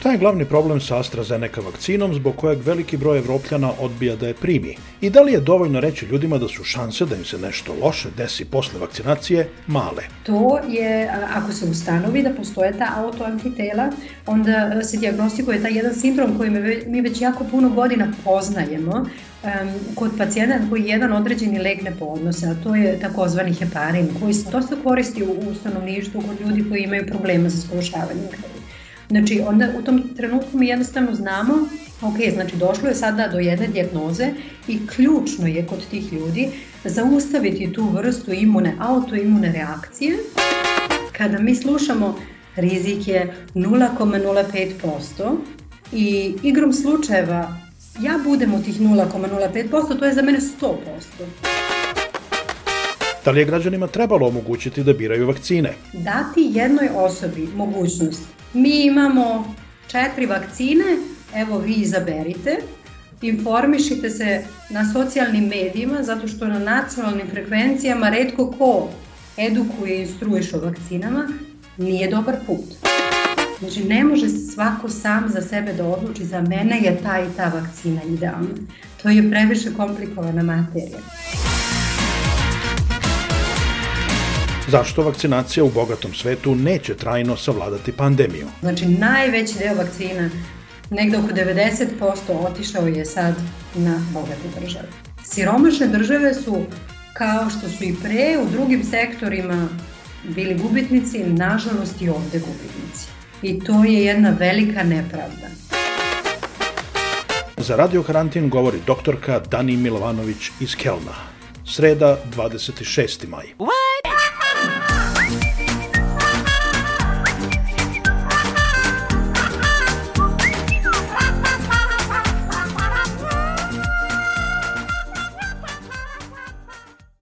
Šta je glavni problem sa AstraZeneca vakcinom zbog kojeg veliki broj evropljana odbija da je primi? I da li je dovoljno reći ljudima da su šanse da im se nešto loše desi posle vakcinacije male? To je, ako se ustanovi da postoje ta autoantitela, onda se diagnostikuje taj jedan sindrom koji mi već jako puno godina poznajemo, kod pacijenta koji jedan određeni lek ne podnose, a to je takozvani heparin, koji se dosta koristi u stanovništvu kod ljudi koji imaju problema sa skrušavanjem krvi. Znači, onda u tom trenutku mi jednostavno znamo, ok, znači došlo je sada do jedne dijagnoze i ključno je kod tih ljudi zaustaviti tu vrstu imune, autoimune reakcije. Kada mi slušamo rizik je 0,05% i igrom slučajeva ja budem u tih 0,05%, to je za mene 100%. Da li je građanima trebalo omogućiti da biraju vakcine? Dati jednoj osobi mogućnost. Mi imamo četiri vakcine, evo vi izaberite, informišite se na socijalnim medijima, zato što na nacionalnim frekvencijama redko ko edukuje i instruiš o vakcinama, nije dobar put. Znači, ne može svako sam za sebe da odluči za mene je ta i ta vakcina idealna. To je previše komplikovana materija. Zašto vakcinacija u bogatom svetu neće trajno savladati pandemiju? Znači, najveći deo vakcina, negde oko 90% otišao je sad na bogate države. Siromašne države su, kao što su i pre, u drugim sektorima bili gubitnici, nažalost i ovde gubitnici i to je jedna velika nepravda. Za Radio Karantin govori doktorka Dani Milovanović iz Kelna. Sreda, 26. maj. What?